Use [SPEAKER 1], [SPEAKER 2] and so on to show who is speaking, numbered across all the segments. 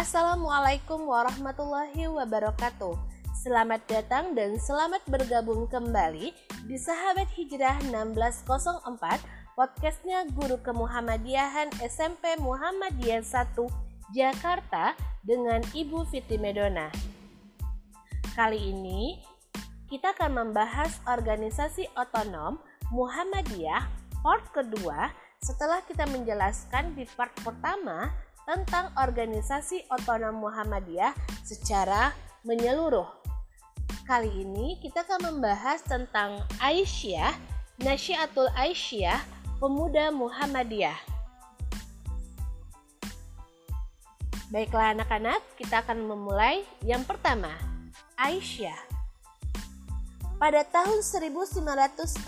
[SPEAKER 1] Assalamualaikum warahmatullahi wabarakatuh. Selamat datang dan selamat bergabung kembali di Sahabat Hijrah 1604 podcastnya Guru Kemuhammadiyahan SMP Muhammadiyah 1 Jakarta dengan Ibu Fiti Medona. Kali ini kita akan membahas organisasi otonom Muhammadiyah part kedua setelah kita menjelaskan di part pertama tentang organisasi otonom Muhammadiyah secara menyeluruh. Kali ini kita akan membahas tentang Aisyah, Nasyiatul Aisyah, pemuda Muhammadiyah. Baiklah anak-anak, kita akan memulai yang pertama, Aisyah. Pada tahun 1914,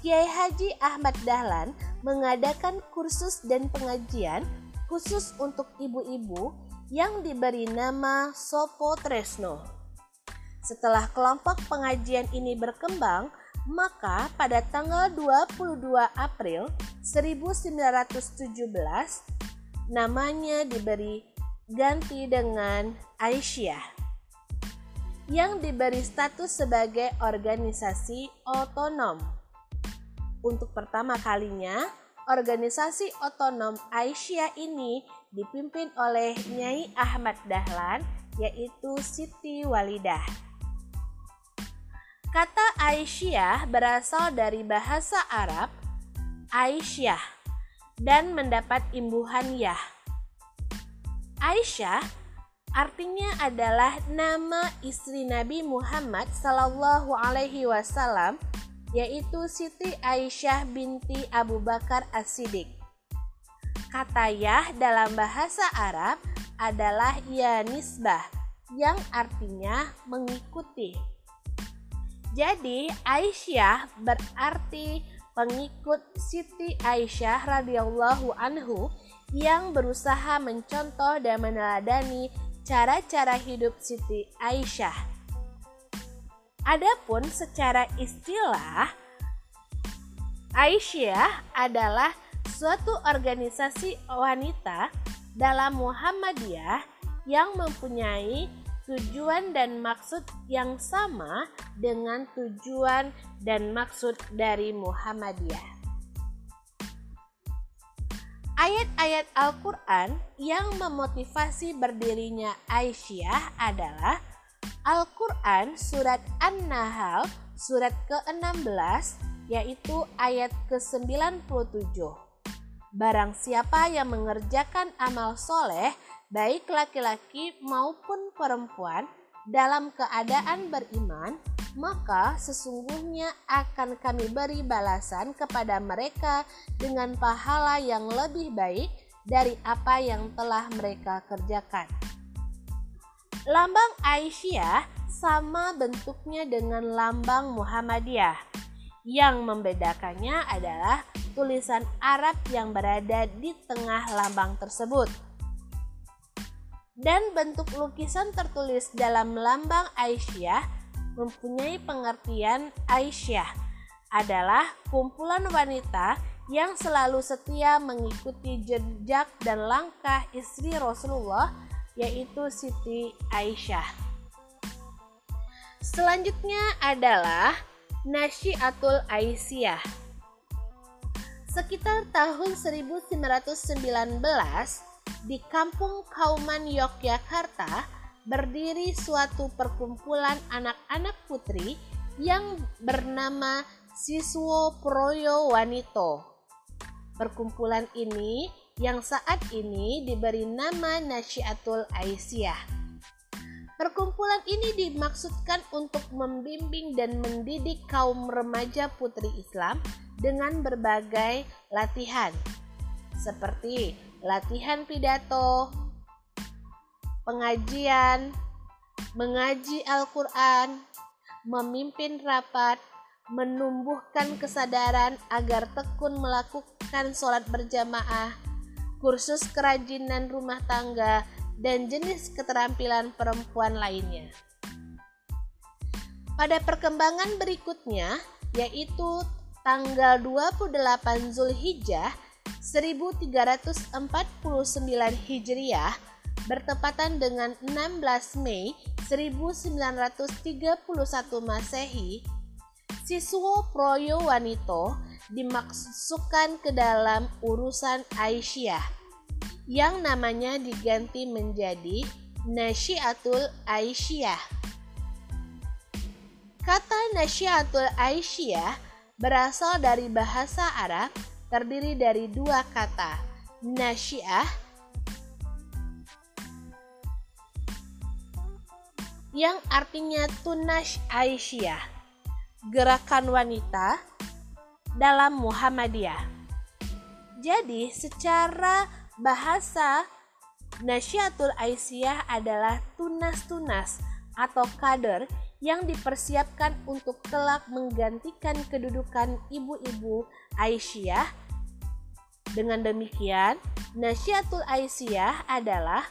[SPEAKER 1] Kiai Haji Ahmad Dahlan mengadakan kursus dan pengajian khusus untuk ibu-ibu yang diberi nama Sopo Tresno. Setelah kelompok pengajian ini berkembang, maka pada tanggal 22 April 1917 namanya diberi ganti dengan Aisyah yang diberi status sebagai organisasi otonom. Untuk pertama kalinya, organisasi otonom Aisyah ini dipimpin oleh Nyai Ahmad Dahlan yaitu Siti Walidah. Kata Aisyah berasal dari bahasa Arab Aisyah dan mendapat imbuhan Yah. Aisyah artinya adalah nama istri Nabi Muhammad Sallallahu Alaihi Wasallam yaitu Siti Aisyah binti Abu Bakar As-Siddiq. Kata Yah dalam bahasa Arab adalah ya nisbah yang artinya mengikuti. Jadi Aisyah berarti pengikut Siti Aisyah radhiyallahu anhu yang berusaha mencontoh dan meneladani cara-cara hidup Siti Aisyah. Adapun secara istilah, Aisyah adalah suatu organisasi wanita dalam Muhammadiyah yang mempunyai tujuan dan maksud yang sama dengan tujuan dan maksud dari Muhammadiyah. Ayat-ayat Al-Quran yang memotivasi berdirinya Aisyah adalah Al-Quran Surat An-Nahl surat ke-16 yaitu ayat ke-97. Barang siapa yang mengerjakan amal soleh baik laki-laki maupun perempuan dalam keadaan beriman maka sesungguhnya akan kami beri balasan kepada mereka dengan pahala yang lebih baik dari apa yang telah mereka kerjakan. Lambang Aisyah sama bentuknya dengan lambang Muhammadiyah. Yang membedakannya adalah tulisan Arab yang berada di tengah lambang tersebut. Dan bentuk lukisan tertulis dalam lambang Aisyah mempunyai pengertian Aisyah adalah kumpulan wanita yang selalu setia mengikuti jejak dan langkah istri Rasulullah yaitu Siti Aisyah. Selanjutnya adalah Nasyiatul Aisyah. Sekitar tahun 1919 di kampung Kauman Yogyakarta berdiri suatu perkumpulan anak-anak putri yang bernama Siswo Proyo Wanito. Perkumpulan ini yang saat ini diberi nama Nasyiatul Aisyah. Perkumpulan ini dimaksudkan untuk membimbing dan mendidik kaum remaja putri Islam dengan berbagai latihan, seperti latihan pidato, pengajian, mengaji Al-Quran, memimpin rapat, menumbuhkan kesadaran agar tekun melakukan sholat berjamaah, kursus kerajinan rumah tangga, dan jenis keterampilan perempuan lainnya. Pada perkembangan berikutnya, yaitu tanggal 28 Zulhijjah 1349 Hijriah, bertepatan dengan 16 Mei 1931 Masehi, siswa Proyo Wanito dimasukkan ke dalam urusan Aisyah yang namanya diganti menjadi Nasyiatul Aisyah. Kata Nasyiatul Aisyah berasal dari bahasa Arab terdiri dari dua kata, Nasyiah yang artinya tunash Aisyah, gerakan wanita dalam Muhammadiyah. Jadi secara bahasa Nasyatul Aisyah adalah tunas-tunas atau kader yang dipersiapkan untuk kelak menggantikan kedudukan ibu-ibu Aisyah. Dengan demikian, Nasyatul Aisyah adalah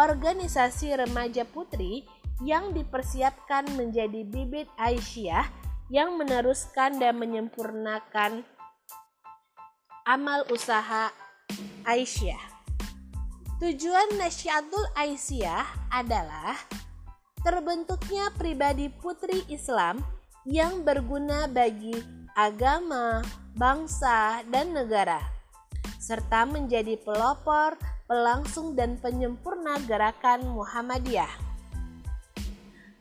[SPEAKER 1] organisasi remaja putri yang dipersiapkan menjadi bibit Aisyah yang meneruskan dan menyempurnakan amal usaha Aisyah. Tujuan Nasyatul Aisyah adalah terbentuknya pribadi putri Islam yang berguna bagi agama, bangsa, dan negara, serta menjadi pelopor, pelangsung, dan penyempurna gerakan Muhammadiyah.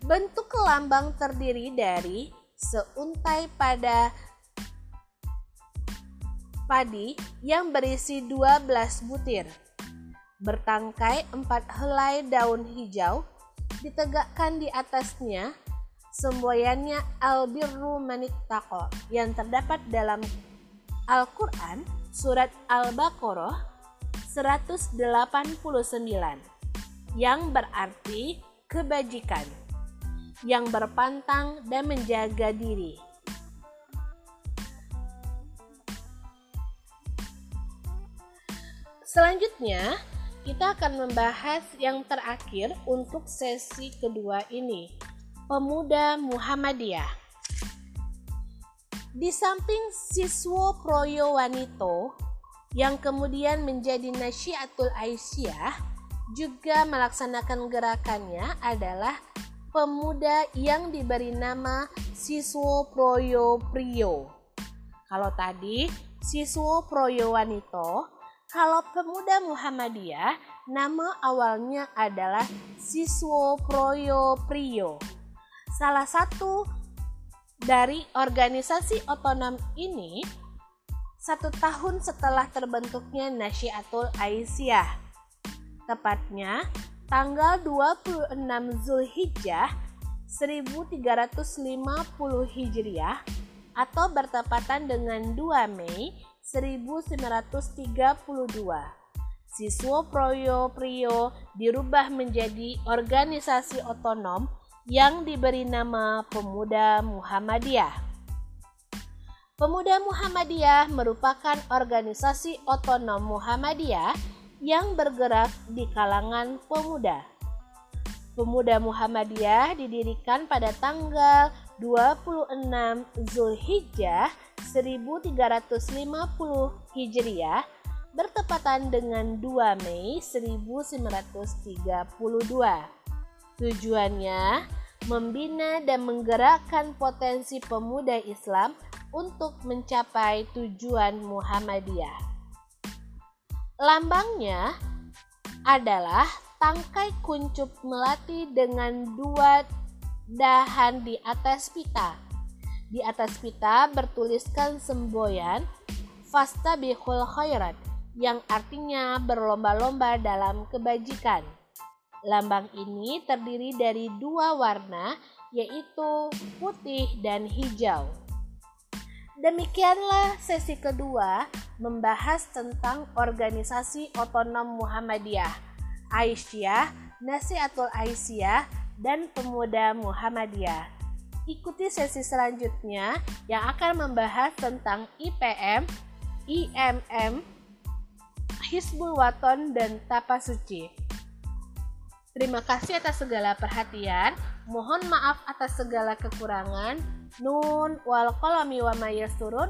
[SPEAKER 1] Bentuk lambang terdiri dari seuntai pada padi yang berisi 12 butir. Bertangkai empat helai daun hijau ditegakkan di atasnya semboyannya albirru manittaqo yang terdapat dalam Al-Quran surat Al-Baqarah 189 yang berarti kebajikan yang berpantang dan menjaga diri. Selanjutnya, kita akan membahas yang terakhir untuk sesi kedua ini, Pemuda Muhammadiyah. Di samping siswa Proyo Wanito yang kemudian menjadi Nasyiatul Aisyah juga melaksanakan gerakannya adalah pemuda yang diberi nama Siswo Proyo Prio. Kalau tadi Siswo Proyo Wanito, kalau pemuda Muhammadiyah nama awalnya adalah Siswo Proyo Prio. Salah satu dari organisasi otonom ini satu tahun setelah terbentuknya Nasyiatul Aisyah. Tepatnya tanggal 26 Zulhijjah 1350 Hijriah atau bertepatan dengan 2 Mei 1932. Siswa Proyo Prio dirubah menjadi organisasi otonom yang diberi nama Pemuda Muhammadiyah. Pemuda Muhammadiyah merupakan organisasi otonom Muhammadiyah yang bergerak di kalangan pemuda. Pemuda Muhammadiyah didirikan pada tanggal 26 Zulhijjah 1350 Hijriah bertepatan dengan 2 Mei 1932. Tujuannya membina dan menggerakkan potensi pemuda Islam untuk mencapai tujuan Muhammadiyah. Lambangnya adalah tangkai kuncup melati dengan dua dahan di atas pita. Di atas pita bertuliskan semboyan Fastabihul khairat yang artinya berlomba-lomba dalam kebajikan. Lambang ini terdiri dari dua warna yaitu putih dan hijau. Demikianlah sesi kedua membahas tentang organisasi otonom Muhammadiyah, Aisyah, Nasihatul Aisyah, dan Pemuda Muhammadiyah. Ikuti sesi selanjutnya yang akan membahas tentang IPM, IMM, Hizbul Waton, dan Tapa Suci. Terima kasih atas segala perhatian. Mohon maaf atas segala kekurangan. Nun wal qalami wa turun.